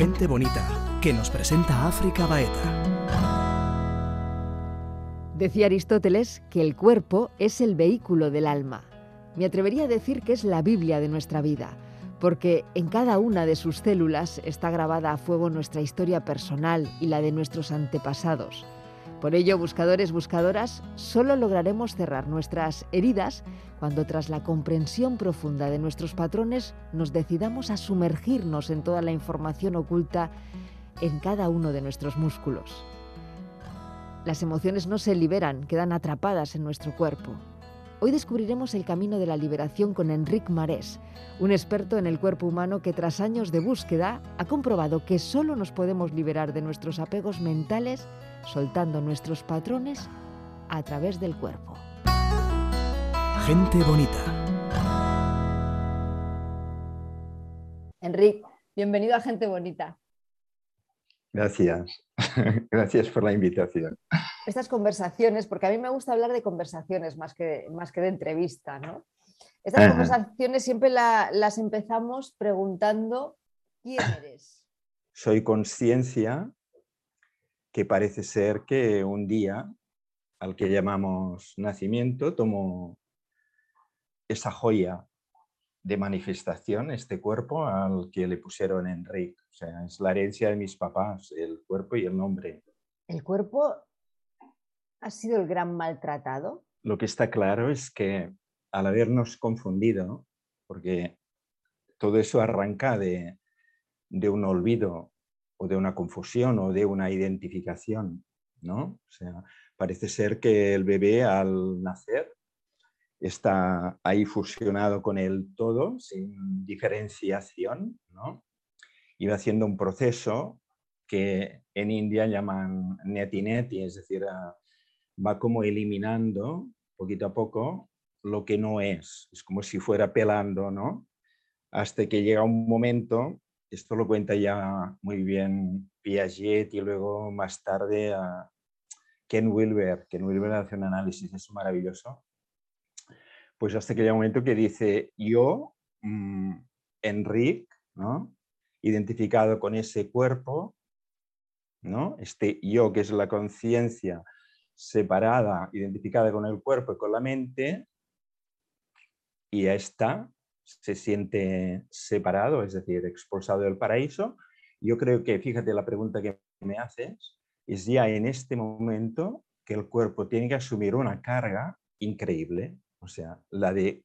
Gente bonita, que nos presenta África Baeta. Decía Aristóteles que el cuerpo es el vehículo del alma. Me atrevería a decir que es la Biblia de nuestra vida, porque en cada una de sus células está grabada a fuego nuestra historia personal y la de nuestros antepasados. Por ello, buscadores, buscadoras, solo lograremos cerrar nuestras heridas cuando tras la comprensión profunda de nuestros patrones nos decidamos a sumergirnos en toda la información oculta en cada uno de nuestros músculos. Las emociones no se liberan, quedan atrapadas en nuestro cuerpo. Hoy descubriremos el camino de la liberación con Enric Marés, un experto en el cuerpo humano que tras años de búsqueda ha comprobado que solo nos podemos liberar de nuestros apegos mentales soltando nuestros patrones a través del cuerpo. Gente bonita. Enric, bienvenido a Gente Bonita. Gracias. Gracias por la invitación. Estas conversaciones, porque a mí me gusta hablar de conversaciones más que, más que de entrevista, ¿no? Estas conversaciones siempre las empezamos preguntando, ¿quién eres? Soy conciencia que parece ser que un día, al que llamamos nacimiento, tomó esa joya de manifestación, este cuerpo al que le pusieron Enrique. O sea, es la herencia de mis papás, el cuerpo y el nombre. ¿El cuerpo ha sido el gran maltratado? Lo que está claro es que al habernos confundido, porque todo eso arranca de, de un olvido o de una confusión o de una identificación, ¿no? O sea, parece ser que el bebé al nacer está ahí fusionado con el todo, sin diferenciación, ¿no? Y va haciendo un proceso que en India llaman neti neti, es decir, ah, va como eliminando poquito a poco lo que no es, es como si fuera pelando, ¿no? Hasta que llega un momento esto lo cuenta ya muy bien Piaget y luego más tarde Ken Wilber. Ken Wilber hace un análisis, es maravilloso. Pues hasta que llega un momento que dice, yo, mm, Enrique, ¿no? identificado con ese cuerpo, ¿no? este yo que es la conciencia separada, identificada con el cuerpo y con la mente, y ya está, se siente separado, es decir, expulsado del paraíso. Yo creo que, fíjate, la pregunta que me haces es ya en este momento que el cuerpo tiene que asumir una carga increíble, o sea, la de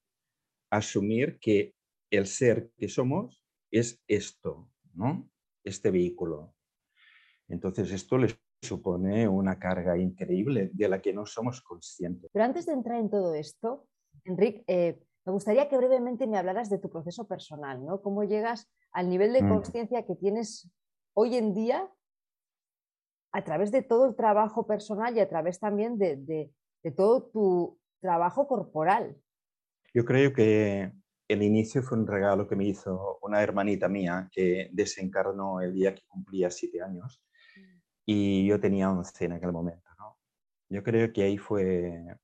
asumir que el ser que somos es esto, ¿no? Este vehículo. Entonces esto les supone una carga increíble de la que no somos conscientes. Pero antes de entrar en todo esto, Enrique, eh, me gustaría que brevemente me hablaras de tu proceso personal, ¿no? Cómo llegas al nivel de mm. conciencia que tienes hoy en día a través de todo el trabajo personal y a través también de, todo tu trabajo corporal. Yo creo que el inicio fue un regalo que me hizo una hermanita mía que desencarnó el día que cumplía siete años mm. y yo tenía once en aquel momento. ¿no? Yo creo que ahí fue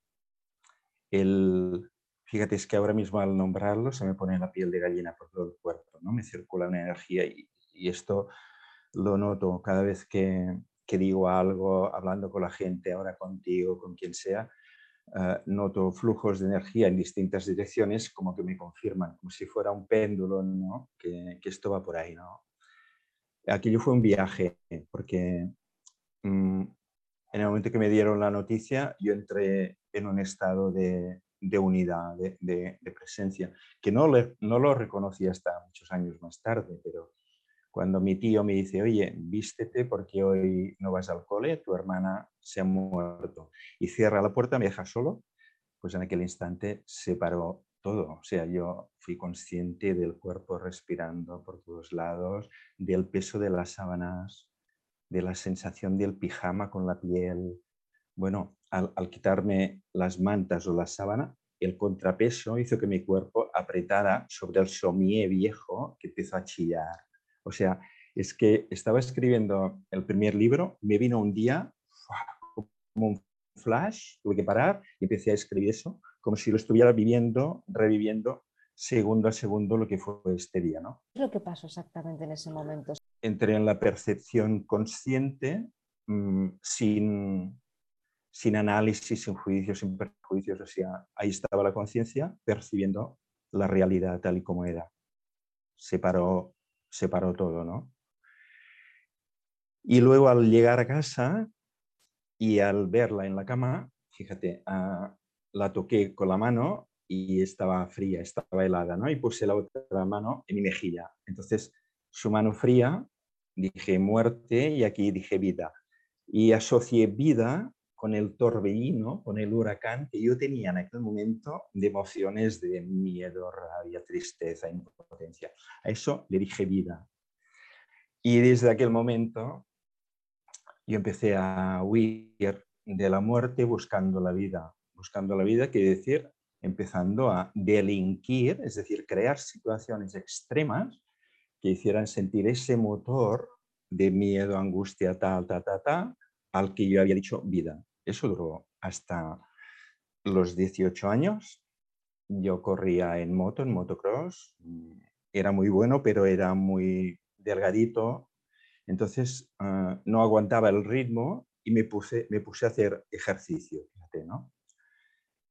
el, Fíjate, es que ahora mismo al nombrarlo se me pone la piel de gallina por todo el cuerpo, ¿no? Me circula una energía y, esto lo noto cada vez que, que, digo algo, hablando con la gente, ahora contigo, con quien sea, eh, noto flujos de energía en distintas direcciones como que me confirman, como si fuera un péndulo, ¿no? Que, que esto va por ahí, ¿no? Aquello fue un viaje, porque mm, en el momento que me dieron la noticia, yo entré en un estado de, de unidad, de, presencia, que no, no lo reconocí hasta muchos años más tarde, pero cuando mi tío me dice, oye, vístete porque hoy no vas al cole, tu hermana se ha muerto, y cierra la puerta, me deja solo, pues en aquel instante se paró todo. O sea, yo fui consciente del cuerpo respirando por todos lados, del peso de las sábanas, de la sensación del pijama con la piel. Bueno, al, quitarme las mantas o la sábana, el contrapeso hizo que mi cuerpo apretara sobre el somier viejo que empezó a chillar. O sea, es que estaba escribiendo el primer libro, me vino un día como un flash, tuve que parar y empecé a escribir eso, como si lo estuviera viviendo, reviviendo segundo a segundo lo que fue este día. ¿no? ¿Qué es lo que pasó exactamente en ese momento? Entré en la percepción consciente mm, sin, sin análisis, sin juicios, sin perjuicios. O sea, ahí estaba la conciencia percibiendo la realidad tal y como era. Separó, separó todo, ¿no? Y luego al llegar a casa y al verla en la cama, fíjate, ah, la toqué con la mano y estaba fría, estaba helada, ¿no? Y puse la otra mano en mi mejilla. Entonces, su mano fría, dije muerte y aquí dije vida. Y asocié vida con el torbellino, con el huracán que yo tenía en aquel momento de emociones de miedo, rabia, tristeza, impotencia. A eso le dije vida. Y desde aquel momento yo empecé a huir de la muerte buscando la vida. Buscando la vida quiere decir empezando a delinquir, es decir, crear situaciones extremas que hicieran sentir ese motor de miedo, angustia, tal, ta, ta, ta, al que yo había dicho vida. Eso duró hasta los 18 años. Yo corría en moto, en motocross. Era muy bueno, pero era muy delgadito. Entonces ah, no aguantaba el ritmo y me puse, me puse a hacer ejercicio. ¿no?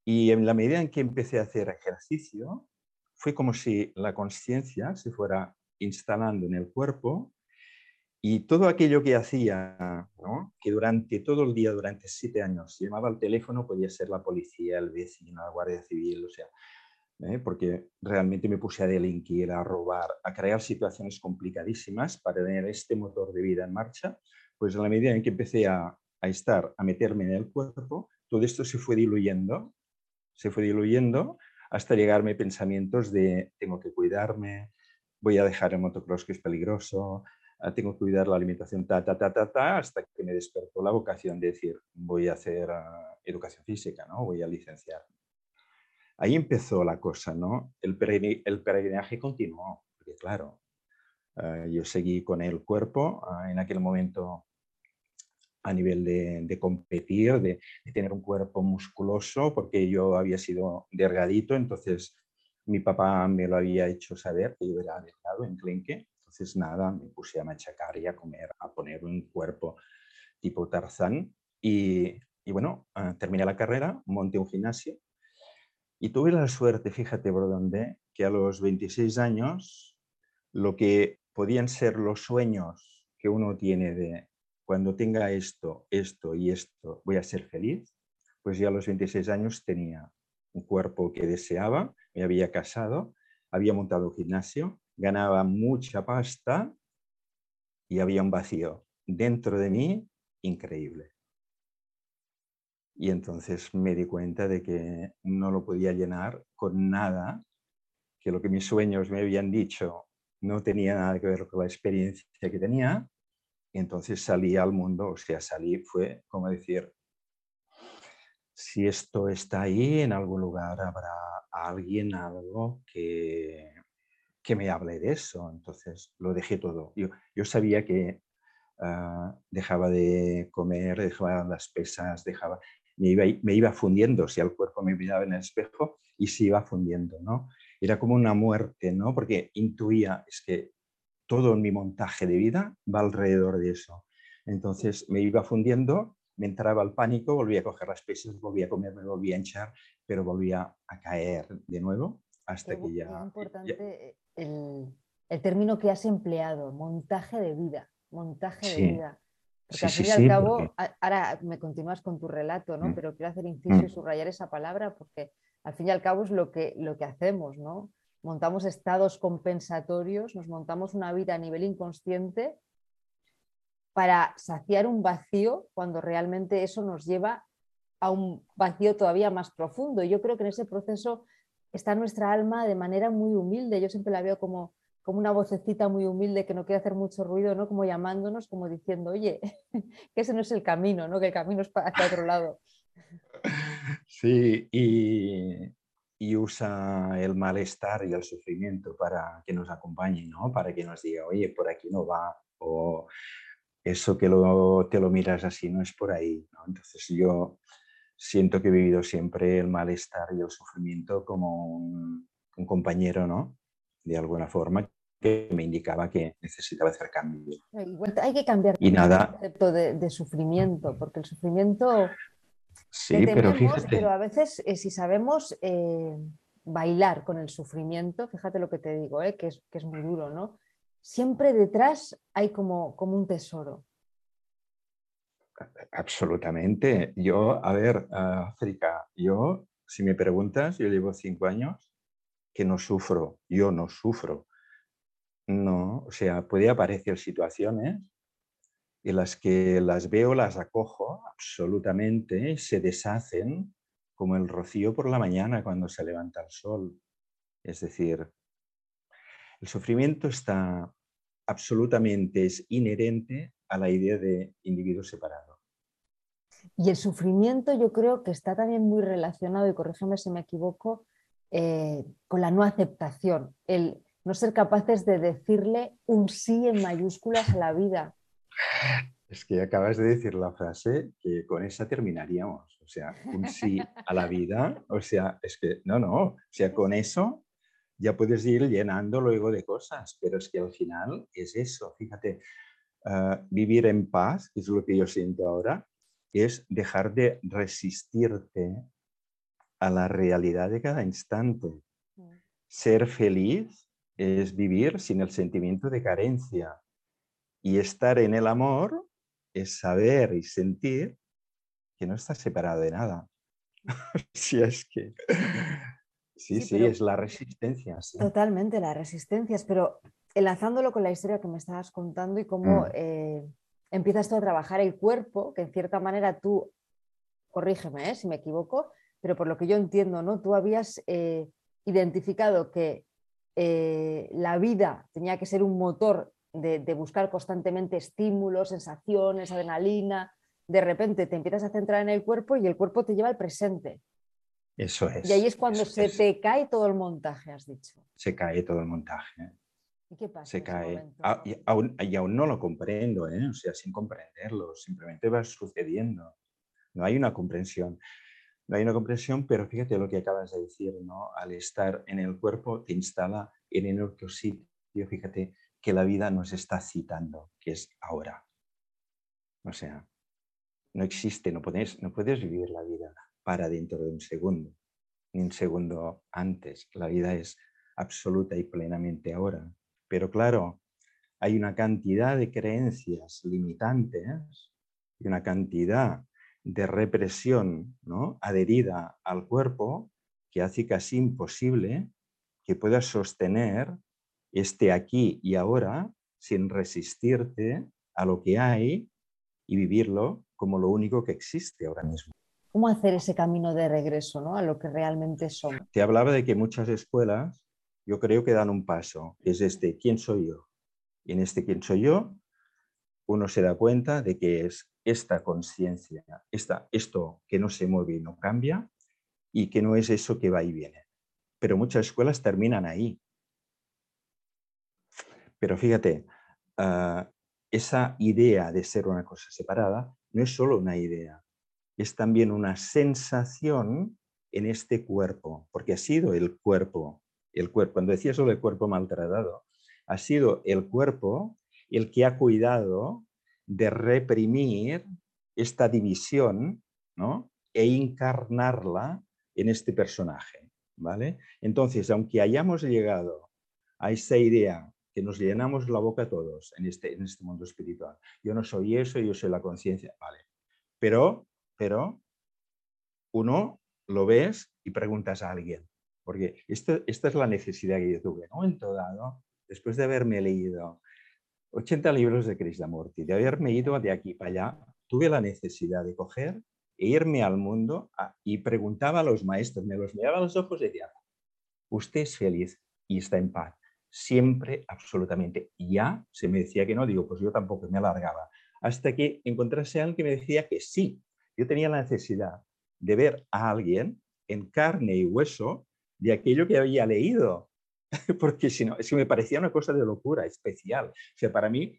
Y en la medida en que empecé a hacer ejercicio, fue como si la conciencia se fuera instalando en el cuerpo y todo aquello que hacía, que durante todo el día, durante siete años, llamaba al teléfono, podía ser la policía, el vecino, la Guardia Civil, o sea, ¿eh? porque realmente me puse a delinquir, a robar, a crear situaciones complicadísimas para tener este motor de vida en marcha, pues en la medida en que empecé a, a estar, a meterme en el cuerpo, todo esto se fue diluyendo, se fue diluyendo hasta llegarme pensamientos de tengo que cuidarme, voy a dejar el motocross que es peligroso, tengo que cuidar la alimentación, ta, ta, ta, ta, ta, hasta que me despertó la vocación de decir, voy a hacer ah, educación física, ¿no? Voy a licenciar. Ahí empezó la cosa, ¿no? El, peregrinaje continuó, porque claro, ah, yo seguí con el cuerpo en aquel momento a nivel de, competir, de, tener un cuerpo musculoso, porque yo había sido delgadito, entonces mi papá me lo había hecho saber que yo era delgado en Clenque, entonces, nada, me puse a machacar y a comer, a poner un cuerpo tipo Tarzán. Y, bueno, ah, terminé la carrera, monté un gimnasio y tuve la suerte, fíjate por dónde, que a los 26 años, lo que podían ser los sueños que uno tiene de cuando tenga esto, esto y esto, voy a ser feliz, pues ya a los 26 años tenía un cuerpo que deseaba, me había casado, había montado un gimnasio ganaba mucha pasta y había un vacío dentro de mí increíble. Y entonces me di cuenta de que no lo podía llenar con nada, que lo que mis sueños me habían dicho no tenía nada que ver con la experiencia que tenía. Y entonces salí al mundo, o sea, salí, fue como decir, si esto está ahí, en algún lugar habrá alguien, algo que, que me hable de eso. Entonces lo dejé todo. Yo, yo sabía que ah, dejaba de comer, dejaba las pesas, dejaba, me iba, me iba fundiendo, si el cuerpo me miraba en el espejo y se iba fundiendo, ¿no? Era como una muerte, ¿no? Porque intuía, es que todo mi montaje de vida va alrededor de eso. Entonces me iba fundiendo, me entraba el pánico, volvía a coger las pesas, volvía a comer, me volvía a hinchar, pero volvía a caer de nuevo hasta que ya... Es importante El, el, término que has empleado, montaje de vida, montaje de vida. Porque al fin y al cabo, ahora me continúas con tu relato, ¿no? Mm. Pero quiero hacer inciso y mm. subrayar esa palabra porque al fin y al cabo es lo que, lo que hacemos, ¿no? Montamos estados compensatorios, nos montamos una vida a nivel inconsciente para saciar un vacío cuando realmente eso nos lleva a un vacío todavía más profundo. Yo creo que en ese proceso está nuestra alma de manera muy humilde. Yo siempre la veo como, como una vocecita muy humilde que no quiere hacer mucho ruido, ¿no? Como llamándonos, como diciendo, oye, que ese no es el camino, ¿no? Que el camino es para otro lado. Sí, y, y, usa el malestar y el sufrimiento para que nos acompañe, ¿no? Para que nos diga, oye, por aquí no va, o eso que lo, te lo miras así no es por ahí, ¿no? Entonces yo siento que he vivido siempre el malestar y el sufrimiento como un, un compañero, ¿no? De alguna forma, que me indicaba que necesitaba hacer cambio. hay que cambiar y nada, el concepto de, sufrimiento, porque el sufrimiento... Sí, pero fíjate. Pero a veces, eh, si sabemos eh, bailar con el sufrimiento, fíjate lo que te digo, eh, que, es, que es muy duro, ¿no? Siempre detrás hay como, como un tesoro. Absolutamente. Yo, a ver, África, yo, si me preguntas, yo llevo cinco años que no sufro, yo no sufro. No, o sea, puede aparecer situaciones en las que las veo, las acojo absolutamente, se deshacen como el rocío por la mañana cuando se levanta el sol. Es decir, el sufrimiento está absolutamente, es inherente a la idea de individuo separado. Y el sufrimiento yo creo que está también muy relacionado, y corrígeme si me equivoco, eh, con la no aceptación, el no ser capaces de decirle un sí en mayúsculas a la vida. Es que acabas de decir la frase que con esa terminaríamos. O sea, un sí a la vida. O sea, es que no, no. O sea, con eso ya puedes ir llenando luego de cosas, pero es que al final es eso. Fíjate, ah, vivir en paz, que es lo que yo siento ahora, es dejar de resistirte a la realidad de cada instante. Mm. Ser feliz es vivir sin el sentimiento de carencia. Y estar en el amor es saber y sentir que no estás separado de nada. si es que... Sí, sí, es la resistencia. Totalmente, las resistencias, pero enlazándolo con la historia que me estabas contando y cómo mm. eh, empiezas tú a trabajar el cuerpo, que en cierta manera tú, corrígeme eh, si me equivoco, pero por lo que yo entiendo, ¿no? Tú habías eh, identificado que la vida tenía que ser un motor de, buscar constantemente estímulos, sensaciones, adrenalina. De repente te empiezas a centrar en el cuerpo y el cuerpo te lleva al presente. Eso es. Y ahí es cuando se te cae todo el montaje, has dicho. Se cae todo el montaje. ¿Y qué pasa? Se cae. Ah, y, aún, no lo comprendo, ¿eh? o sea, sin comprenderlo, simplemente va sucediendo. No hay una comprensión. No hay una comprensión, pero fíjate lo que acabas de decir, ¿no? Al estar en el cuerpo te instala en el otro sitio, fíjate que la vida nos está citando, que es ahora. O sea, no existe, no puedes, no puedes vivir la vida para dentro de un segundo, ni un segundo antes. La vida es absoluta y plenamente ahora. Pero claro, hay una cantidad de creencias limitantes y una cantidad de represión ¿no? adherida al cuerpo que hace casi imposible que puedas sostener este aquí y ahora sin resistirte a lo que hay y vivirlo como lo único que existe ahora mismo. ¿Cómo hacer ese camino de regreso ¿no? a lo que realmente somos? Te hablaba de que muchas escuelas yo creo que dan un paso, es este, ¿quién soy yo? Y en este ¿quién soy yo? uno se da cuenta de que es esta conciencia, esto que no se mueve y no cambia, y que no es eso que va y viene. Pero muchas escuelas terminan ahí. Pero fíjate, ah, esa idea de ser una cosa separada no es solo una idea, es también una sensación en este cuerpo, porque ha sido el cuerpo, el cuerpo, cuando decía sobre el cuerpo maltratado, ha sido el cuerpo el que ha cuidado de reprimir esta división ¿no? e encarnarla en este personaje. ¿vale? Entonces, aunque hayamos llegado a esa idea que nos llenamos la boca todos en este, en este mundo espiritual, yo no soy eso, yo soy la conciencia, vale. Pero, pero uno lo ves y preguntas a alguien, porque esta, esta es la necesidad que yo tuve. En un momento dado, después de haberme leído 80 libros de Krishnamurti, de haberme ido de aquí para allá, tuve la necesidad de coger e irme al mundo y preguntaba a los maestros, me los miraba a los ojos y decía, usted es feliz y está en paz. Siempre, absolutamente. Ya se me decía que no, digo, pues yo tampoco, me alargaba. Hasta que encontrase a alguien que me decía que sí. Yo tenía la necesidad de ver a alguien en carne y hueso de aquello que había leído porque si no, es que me parecía una cosa de locura, especial. O sea, para mí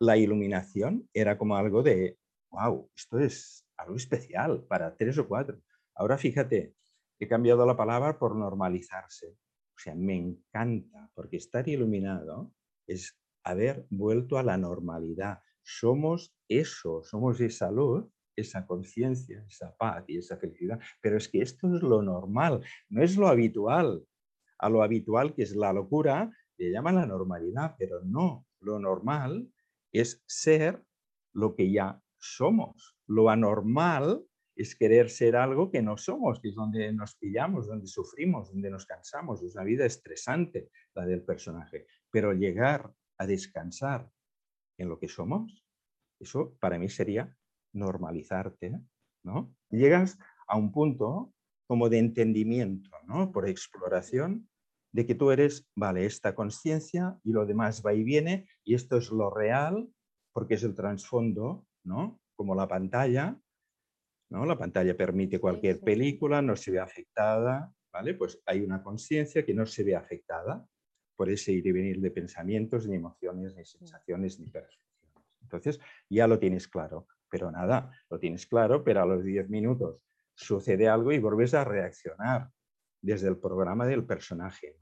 la iluminación era como algo de, wow, esto es algo especial para tres o cuatro. Ahora fíjate, he cambiado la palabra por normalizarse. O sea, me encanta, porque estar iluminado es haber vuelto a la normalidad. Somos eso, somos esa luz, esa conciencia, esa paz y esa felicidad. Pero es que esto es lo normal, no es lo habitual. A lo habitual, que es la locura, le llaman la normalidad, pero no, lo normal es ser lo que ya somos. Lo anormal es querer ser algo que no somos, que es donde nos pillamos, donde sufrimos, donde nos cansamos. Es una vida estresante la del personaje. Pero llegar a descansar en lo que somos, eso para mí sería normalizarte, ¿no? Llegas a un punto como de entendimiento, ¿no? Por exploración de que tú eres, vale, esta conciencia y lo demás va y viene y esto es lo real porque es el trasfondo, ¿no? Como la pantalla, ¿no? La pantalla permite cualquier película, no se ve afectada, ¿vale? Pues hay una conciencia que no se ve afectada por ese ir y venir de pensamientos, ni emociones, ni sensaciones, ni percepciones. Entonces, ya lo tienes claro, pero nada, lo tienes claro, pero a los 10 minutos sucede algo y vuelves a reaccionar desde el programa del personaje.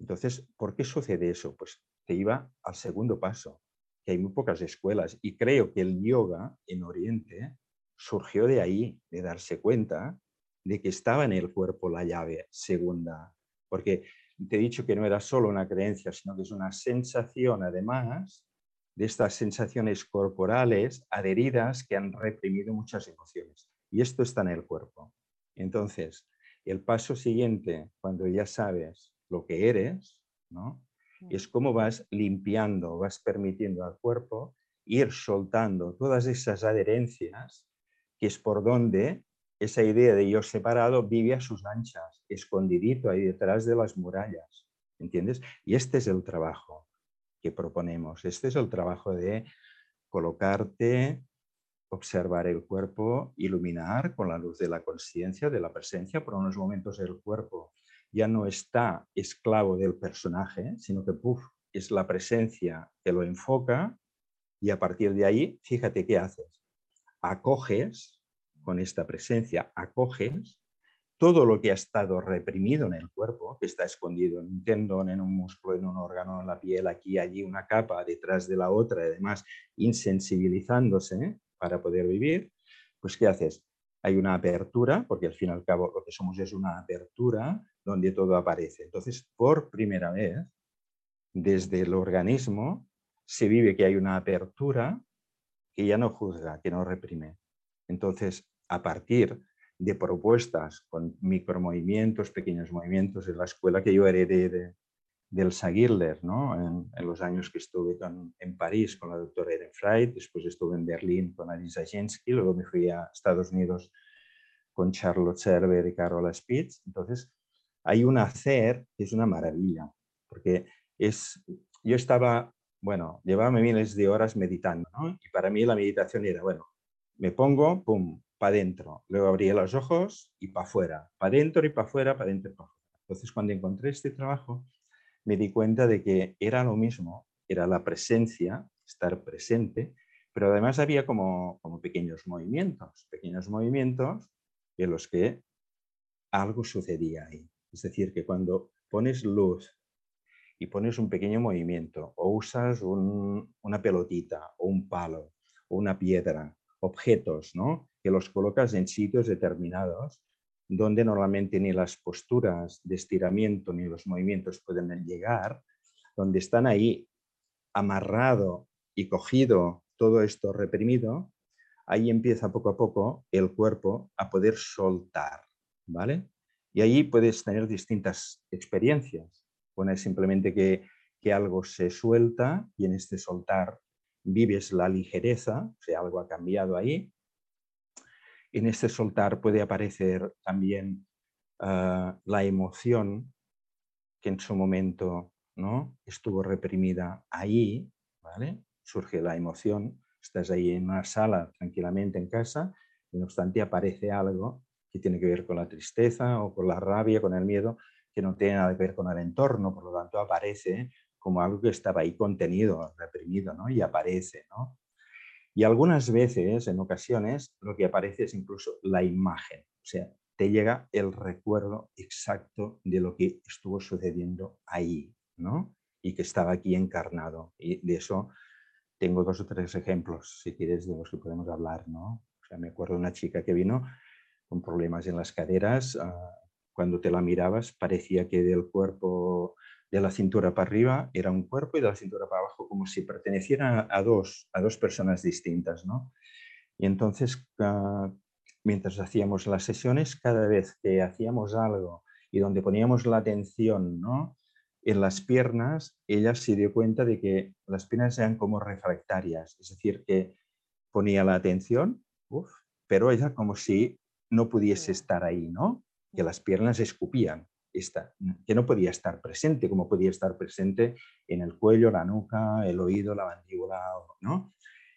Entonces, ¿por qué sucede eso? Pues te iba al segundo paso, que hay muy pocas escuelas y creo que el yoga en Oriente surgió de ahí, de darse cuenta de que estaba en el cuerpo la llave segunda, porque te he dicho que no era solo una creencia, sino que es una sensación además de estas sensaciones corporales adheridas que han reprimido muchas emociones. Y esto está en el cuerpo. Entonces, el paso siguiente, cuando ya sabes lo que eres, ¿no? es cómo vas limpiando, vas permitiendo al cuerpo ir soltando todas esas adherencias, que es por donde esa idea de yo separado vive a sus anchas, escondidito ahí detrás de las murallas, ¿entiendes? Y este es el trabajo que proponemos, este es el trabajo de colocarte, observar el cuerpo, iluminar con la luz de la conciencia, de la presencia, por unos momentos el cuerpo ya no está esclavo del personaje, sino que puff, es la presencia que lo enfoca y a partir de ahí, fíjate qué haces. Acoges con esta presencia acoges todo lo que ha estado reprimido en el cuerpo, que está escondido en un tendón, en un músculo, en un órgano, en la piel, aquí, allí, una capa detrás de la otra, además insensibilizándose para poder vivir, pues ¿qué haces? Hay una apertura, porque al fin y al cabo lo que somos es una apertura donde todo aparece. Entonces, por primera vez, desde el organismo, se vive que hay una apertura que ya no juzga, que no reprime. Entonces, a partir de propuestas con micromovimientos, pequeños movimientos, en la escuela que yo heredé de, del Sagirler, ¿no? En, los años que estuve en París con la doctora Ehrenfried, después estuve en Berlín con Alisa Jensky, luego me fui a Estados Unidos con Charlotte Server y Carola Spitz. Entonces, hay un hacer que es una maravilla, porque es, yo estaba, bueno, llevaba miles de horas meditando. Y para mí la meditación era, bueno, me pongo, pum, para adentro. Luego abrí los ojos y para afuera. Para adentro y para afuera, para adentro y para afuera. Entonces, cuando encontré este trabajo, me di cuenta de que era lo mismo, era la presencia, estar presente, pero además había como, como pequeños movimientos, pequeños movimientos en los que algo sucedía ahí. Es decir, que cuando pones luz y pones un pequeño movimiento o usas una pelotita o un palo o una piedra objetos, ¿no? Que los colocas en sitios determinados donde normalmente ni las posturas de estiramiento ni los movimientos pueden llegar, donde están ahí amarrado y cogido todo esto reprimido, ahí empieza poco a poco el cuerpo a poder soltar, ¿vale? Y ahí puedes tener distintas experiencias. Una es simplemente que, que algo se suelta y en este soltar vives la ligereza, o sea, algo ha cambiado ahí. En este soltar puede aparecer también ah, la emoción que en su momento ¿no? estuvo reprimida ahí, surge la emoción, estás ahí en una sala tranquilamente en casa y no obstante aparece algo que tiene que ver con la tristeza o con la rabia, con el miedo, que no tiene nada que ver con el entorno, por lo tanto aparece como algo que estaba ahí contenido, reprimido, ¿no? Y aparece, ¿no? Y algunas veces, en ocasiones, lo que aparece es incluso la imagen. O sea, te llega el recuerdo exacto de lo que estuvo sucediendo ahí, ¿no? Y que estaba aquí encarnado. Y de eso tengo dos o tres ejemplos, si quieres, de los que podemos hablar, ¿no? O sea, me acuerdo de una chica que vino con problemas en las caderas. Ah, cuando te la mirabas parecía que del cuerpo, de la cintura para arriba era un cuerpo y de la cintura para abajo como si perteneciera a dos, a dos personas distintas, ¿no? Y entonces, ah, mientras hacíamos las sesiones, cada vez que hacíamos algo y donde poníamos la atención, ¿no? en las piernas, ella se dio cuenta de que las piernas eran como refractarias, es decir, que ponía la atención, pero ella como si no pudiese estar ahí, ¿no? Que las piernas escupían, que no podía estar presente, como podía estar presente en el cuello, la nuca, el oído, la mandíbula, ¿no?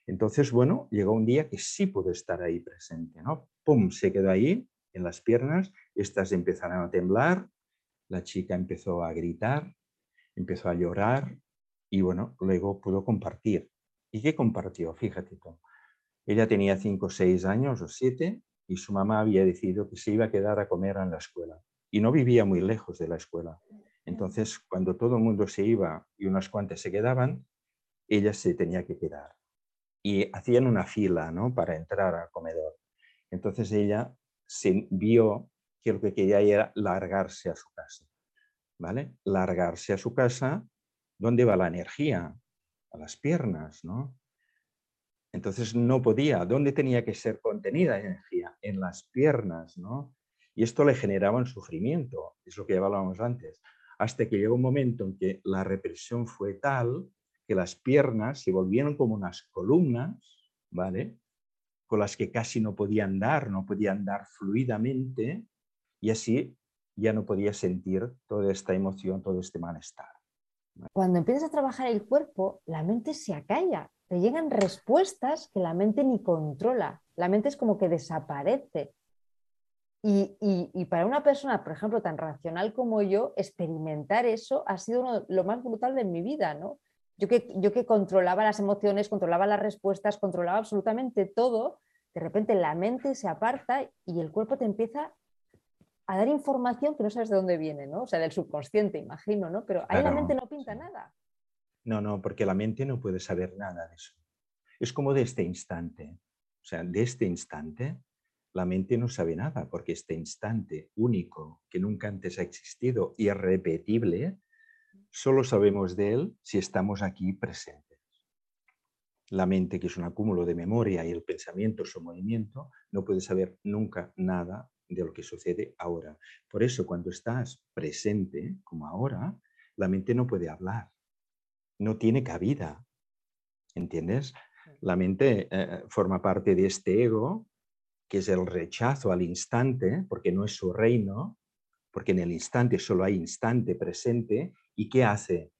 Entonces, bueno, llegó un día que sí pudo estar ahí presente, ¿no? ¡Pum! Se quedó ahí en las piernas, estas empezaron a temblar, la chica empezó a gritar, empezó a llorar y bueno, luego pudo compartir. ¿Y qué compartió? Fíjate tú. Ella tenía 5 o 6 años o 7 y su mamá había decidido que se iba a quedar a comer en la escuela. Y no vivía muy lejos de la escuela. Entonces, cuando todo el mundo se iba y unas cuantas se quedaban, ella se tenía que quedar. Y hacían una fila ¿no? para entrar al comedor. Entonces ella se vio que lo que quería era largarse a su casa. ¿Vale? Largarse a su casa, ¿dónde va la energía? A las piernas, ¿no? Entonces no podía. ¿Dónde tenía que ser contenida la energía? En las piernas, ¿no? Y esto le generaba un sufrimiento, es lo que hablábamos antes, hasta que llegó un momento en que la represión fue tal que las piernas se volvieron como unas columnas, ¿vale? Con las que casi no podían dar, no podían dar fluidamente, y así ya no podía sentir toda esta emoción, todo este malestar. Cuando empiezas a trabajar el cuerpo, la mente se acalla, te llegan respuestas que la mente ni controla, la mente es como que desaparece. Y, y, para una persona, por ejemplo, tan racional como yo, experimentar eso ha sido lo más brutal de mi vida, ¿no? Yo que, yo que controlaba las emociones, controlaba las respuestas, controlaba absolutamente todo, de repente la mente se aparta y el cuerpo te empieza a dar información que no sabes de dónde viene, ¿no? O sea, del subconsciente, imagino, ¿no? Pero ahí la mente no pinta nada. No, no, porque la mente no puede saber nada de eso. Es como de este instante. O sea, de este instante, la mente no sabe nada, porque este instante único, que nunca antes ha existido, irrepetible, solo sabemos de él si estamos aquí presentes. La mente, que es un acúmulo de memoria y el pensamiento, su movimiento, no puede saber nunca nada de lo que sucede ahora. Por eso, cuando estás presente, como ahora, la mente no puede hablar, no tiene cabida. ¿Entiendes? La mente eh, forma parte de este ego, que es el rechazo al instante, porque no es su reino, porque en el instante solo hay instante presente. ¿Y qué hace?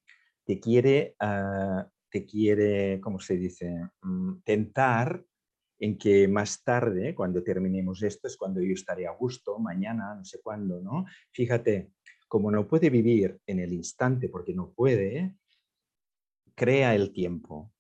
Te quiere, ah, te quiere, ¿cómo se dice? Mm, tentar en que más tarde, cuando terminemos esto, es cuando yo estaré a gusto, mañana, no sé cuándo, ¿no? Fíjate, como no puede vivir en el instante porque no puede, crea el tiempo,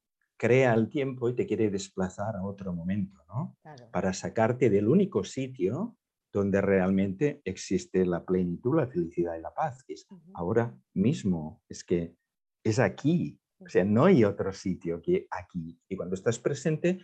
crea el tiempo y te quiere desplazar a otro momento, ¿no? Para sacarte del único sitio donde realmente existe la plenitud, la felicidad y la paz, es ahora mismo, es que es aquí, o sea, no hay otro sitio que aquí. Y cuando estás presente,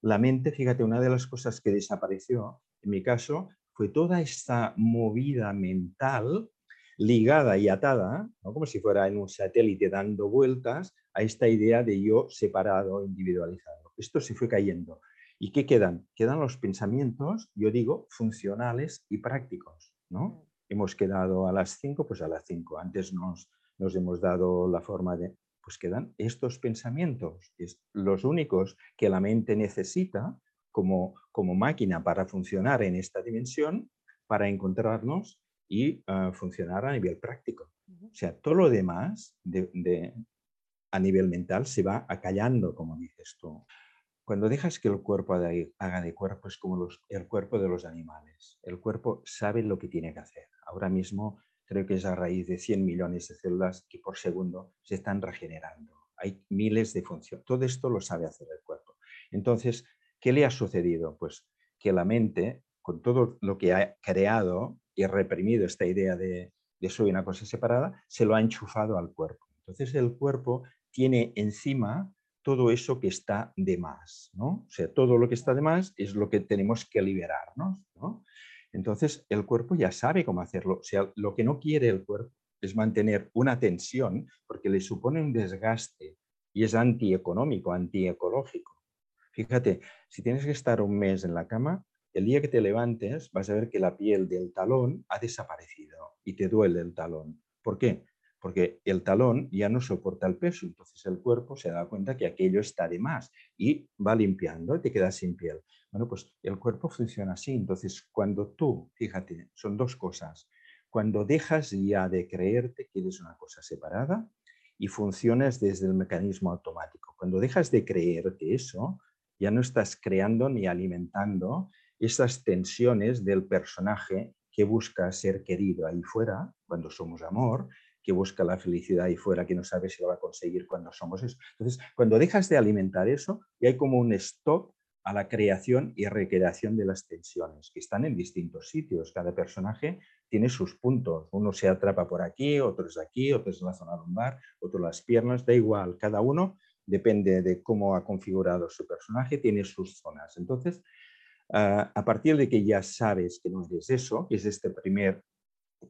la mente, fíjate, una de las cosas que desapareció, en mi caso, fue toda esta movida mental ligada y atada, como si fuera en un satélite dando vueltas, a esta idea de yo separado, individualizado. Esto se fue cayendo. ¿Y qué quedan? Quedan los pensamientos, yo digo, funcionales y prácticos. ¿no? Mm. Hemos quedado a las 5, pues a las 5. Antes nos, nos hemos dado la forma de pues quedan estos pensamientos, es los únicos que la mente necesita como, como máquina para funcionar en esta dimensión, para encontrarnos y ah, funcionar a nivel práctico. O sea, todo lo demás de, a nivel mental se va acallando, como dices tú. Cuando dejas que el cuerpo haga de cuerpo es como el cuerpo de los animales. El cuerpo sabe lo que tiene que hacer. Ahora mismo creo que es a raíz de 100 millones de células que por segundo se están regenerando. Hay miles de funciones. Todo esto lo sabe hacer el cuerpo. Entonces, ¿qué le ha sucedido? Pues que la mente con todo lo que ha creado y reprimido esta idea de, de soy una cosa separada, se lo ha enchufado al cuerpo. Entonces el cuerpo tiene encima todo eso que está de más, ¿no? O sea, todo lo que está de más es lo que tenemos que liberarnos, ¿no? Entonces el cuerpo ya sabe cómo hacerlo. O sea, lo que no quiere el cuerpo es mantener una tensión porque le supone un desgaste y es antieconómico, antiecológico. Fíjate, si tienes que estar un mes en la cama, el día que te levantes vas a ver que la piel del talón ha desaparecido y te duele el talón. ¿Por qué? Porque el talón ya no soporta el peso, entonces el cuerpo se da cuenta que aquello está de más y va limpiando y te quedas sin piel. Bueno, pues el cuerpo funciona así. Entonces, cuando tú, fíjate, son dos cosas. Cuando dejas ya de creerte que eres una cosa separada y funcionas desde el mecanismo automático. Cuando dejas de creerte eso, ya no estás creando ni alimentando esas tensiones del personaje que busca ser querido ahí fuera, cuando somos amor, que busca la felicidad ahí fuera, que no sabe si lo va a conseguir cuando somos eso. Entonces, cuando dejas de alimentar eso, ya hay como un stop a la creación y recreación de las tensiones, que están en distintos sitios. Cada personaje tiene sus puntos. Uno se atrapa por aquí, otro es aquí, otro es en la zona lumbar, otro las piernas, da igual. Cada uno depende de cómo ha configurado su personaje, tiene sus zonas. Entonces, ah, a partir de que ya sabes que no eres eso, que es este primer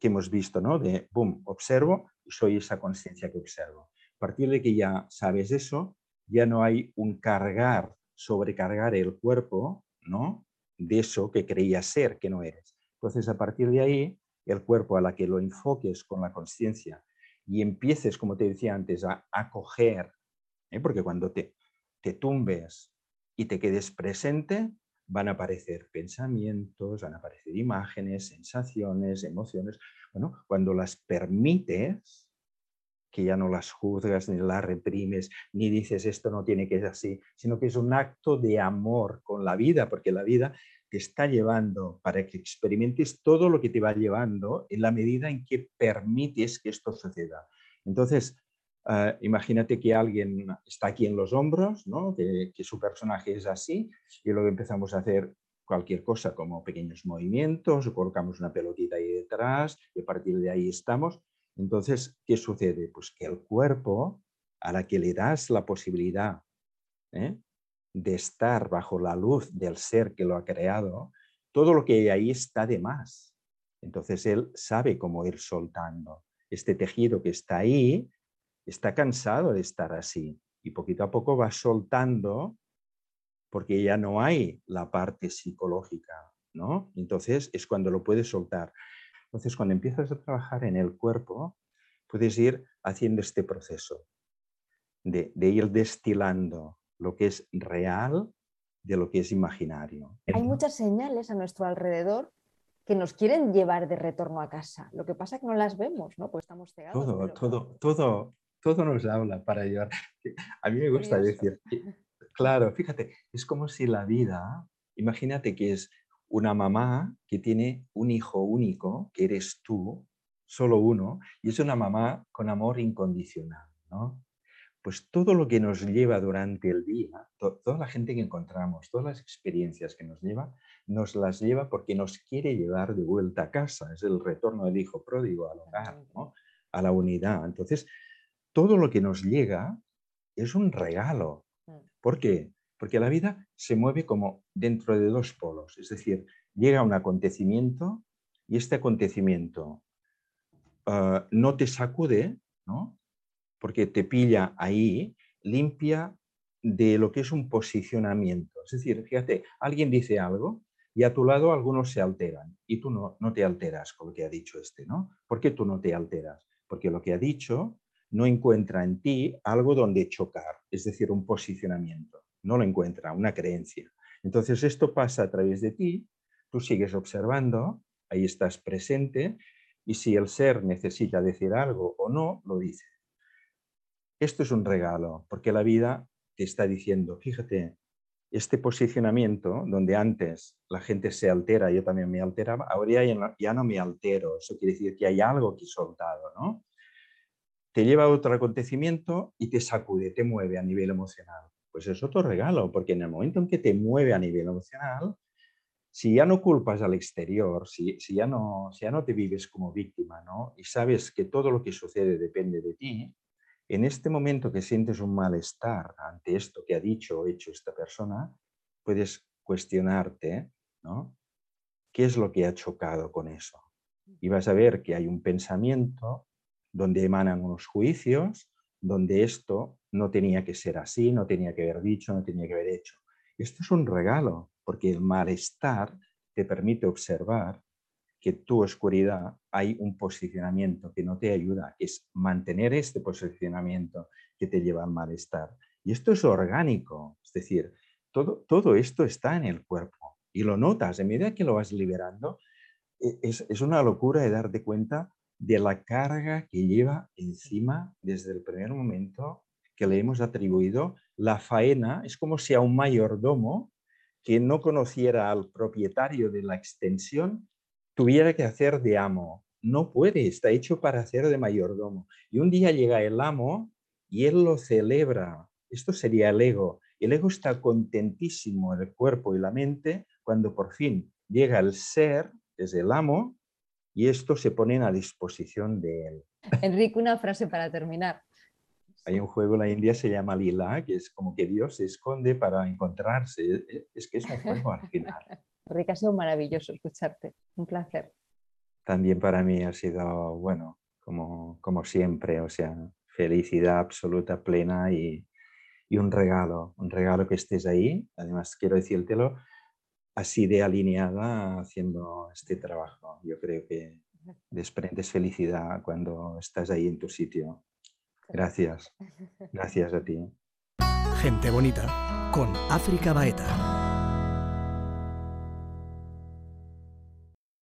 que hemos visto, ¿no? De, boom, observo soy esa conciencia que observo. A partir de que ya sabes eso, ya no hay un cargar, sobrecargar el cuerpo, ¿no? De eso que creías ser, que no eres. Entonces, a partir de ahí, el cuerpo a la que lo enfoques con la conciencia y empieces, como te decía antes, a acoger, ¿eh? porque cuando te, te tumbes y te quedes presente, van a aparecer pensamientos, van a aparecer imágenes, sensaciones, emociones. Bueno, cuando las permites, que ya no las juzgas, ni las reprimes, ni dices esto no tiene que ser así, sino que es un acto de amor con la vida, porque la vida te está llevando para que experimentes todo lo que te va llevando en la medida en que permites que esto suceda. Entonces, Ah, imagínate que alguien está aquí en los hombros, ¿no? que, su personaje es así, y luego empezamos a hacer cualquier cosa como pequeños movimientos, o colocamos una pelotita ahí detrás, y a partir de ahí estamos. Entonces, ¿qué sucede? Pues que el cuerpo, a la que le das la posibilidad ¿eh? de estar bajo la luz del ser que lo ha creado, todo lo que hay ahí está de más. Entonces él sabe cómo ir soltando. Este tejido que está ahí está cansado de estar así y poquito a poco va soltando porque ya no hay la parte psicológica, ¿no? Entonces es cuando lo puedes soltar. Entonces cuando empiezas a trabajar en el cuerpo, puedes ir haciendo este proceso de, de ir destilando lo que es real de lo que es imaginario. Hay muchas señales a nuestro alrededor que nos quieren llevar de retorno a casa. Lo que pasa es que no las vemos, ¿no? Pues estamos cegados. Todo, todo, todo, todo nos habla para llevar. A mí me gusta decir, claro, fíjate, es como si la vida, imagínate que es una mamá que tiene un hijo único, que eres tú, solo uno, y es una mamá con amor incondicional, ¿no? Pues todo lo que nos lleva durante el día, toda la gente que encontramos, todas las experiencias que nos lleva, nos las lleva porque nos quiere llevar de vuelta a casa. Es el retorno del hijo pródigo al hogar, ¿no? a la unidad. Entonces, todo lo que nos llega es un regalo. Mm. ¿Por qué? Porque la vida se mueve como dentro de dos polos, es decir, llega un acontecimiento y este acontecimiento ah, no te sacude, ¿no? porque te pilla ahí, limpia de lo que es un posicionamiento. Es decir, fíjate, alguien dice algo y a tu lado algunos se alteran y tú no, no te alteras con lo que ha dicho este, ¿no? ¿Por qué tú no te alteras? Porque lo que ha dicho no encuentra en ti algo donde chocar, es decir, un posicionamiento, no lo encuentra, una creencia. Entonces esto pasa a través de ti, tú sigues observando, ahí estás presente y si el ser necesita decir algo o no, lo dice. Esto es un regalo, porque la vida te está diciendo, fíjate, este posicionamiento donde antes la gente se altera, yo también me alteraba, ahora ya no, me altero, eso quiere decir que hay algo que he soltado, ¿no? Te lleva a otro acontecimiento y te sacude, te mueve a nivel emocional. Pues es otro regalo, porque en el momento en que te mueve a nivel emocional, si ya no culpas al exterior, si, si, ya no, si ya no te vives como víctima, ¿no? Y sabes que todo lo que sucede depende de ti, en este momento que sientes un malestar ante esto que ha dicho o hecho esta persona, puedes cuestionarte, ¿no? ¿Qué es lo que ha chocado con eso? Y vas a ver que hay un pensamiento donde emanan unos juicios, donde esto no tenía que ser así, no tenía que haber dicho, no tenía que haber hecho. Esto es un regalo, porque el malestar te permite observar que tu oscuridad hay un posicionamiento que no te ayuda, es mantener este posicionamiento que te lleva al malestar. Y esto es orgánico, es decir, todo, todo esto está en el cuerpo y lo notas, en medida que lo vas liberando, e, es, es una locura de darte cuenta de la carga que lleva encima desde el primer momento que le hemos atribuido la faena. Es como si a un mayordomo que no conociera al propietario de la extensión tuviera que hacer de amo. No puede, está hecho para hacer de mayordomo. Y un día llega el amo y él lo celebra. Esto sería el ego. El ego está contentísimo, el cuerpo y la mente, cuando por fin llega el ser, es el amo, y esto se ponen a disposición de él. Enrique, una frase para terminar. Hay un juego en la India, se llama Lila, que es como que Dios se esconde para encontrarse. E, e, es que es un juego al final. Enrique, ha sido maravilloso escucharte. Un placer. También para mí ha sido, bueno, como, como siempre, o sea, felicidad absoluta, plena y, y un regalo, un regalo que estés ahí. Además, quiero decírtelo, así de alineada haciendo este trabajo. Yo creo que desprendes felicidad cuando estás ahí en tu sitio. Gracias. Gracias a ti. Gente bonita con África Baeta.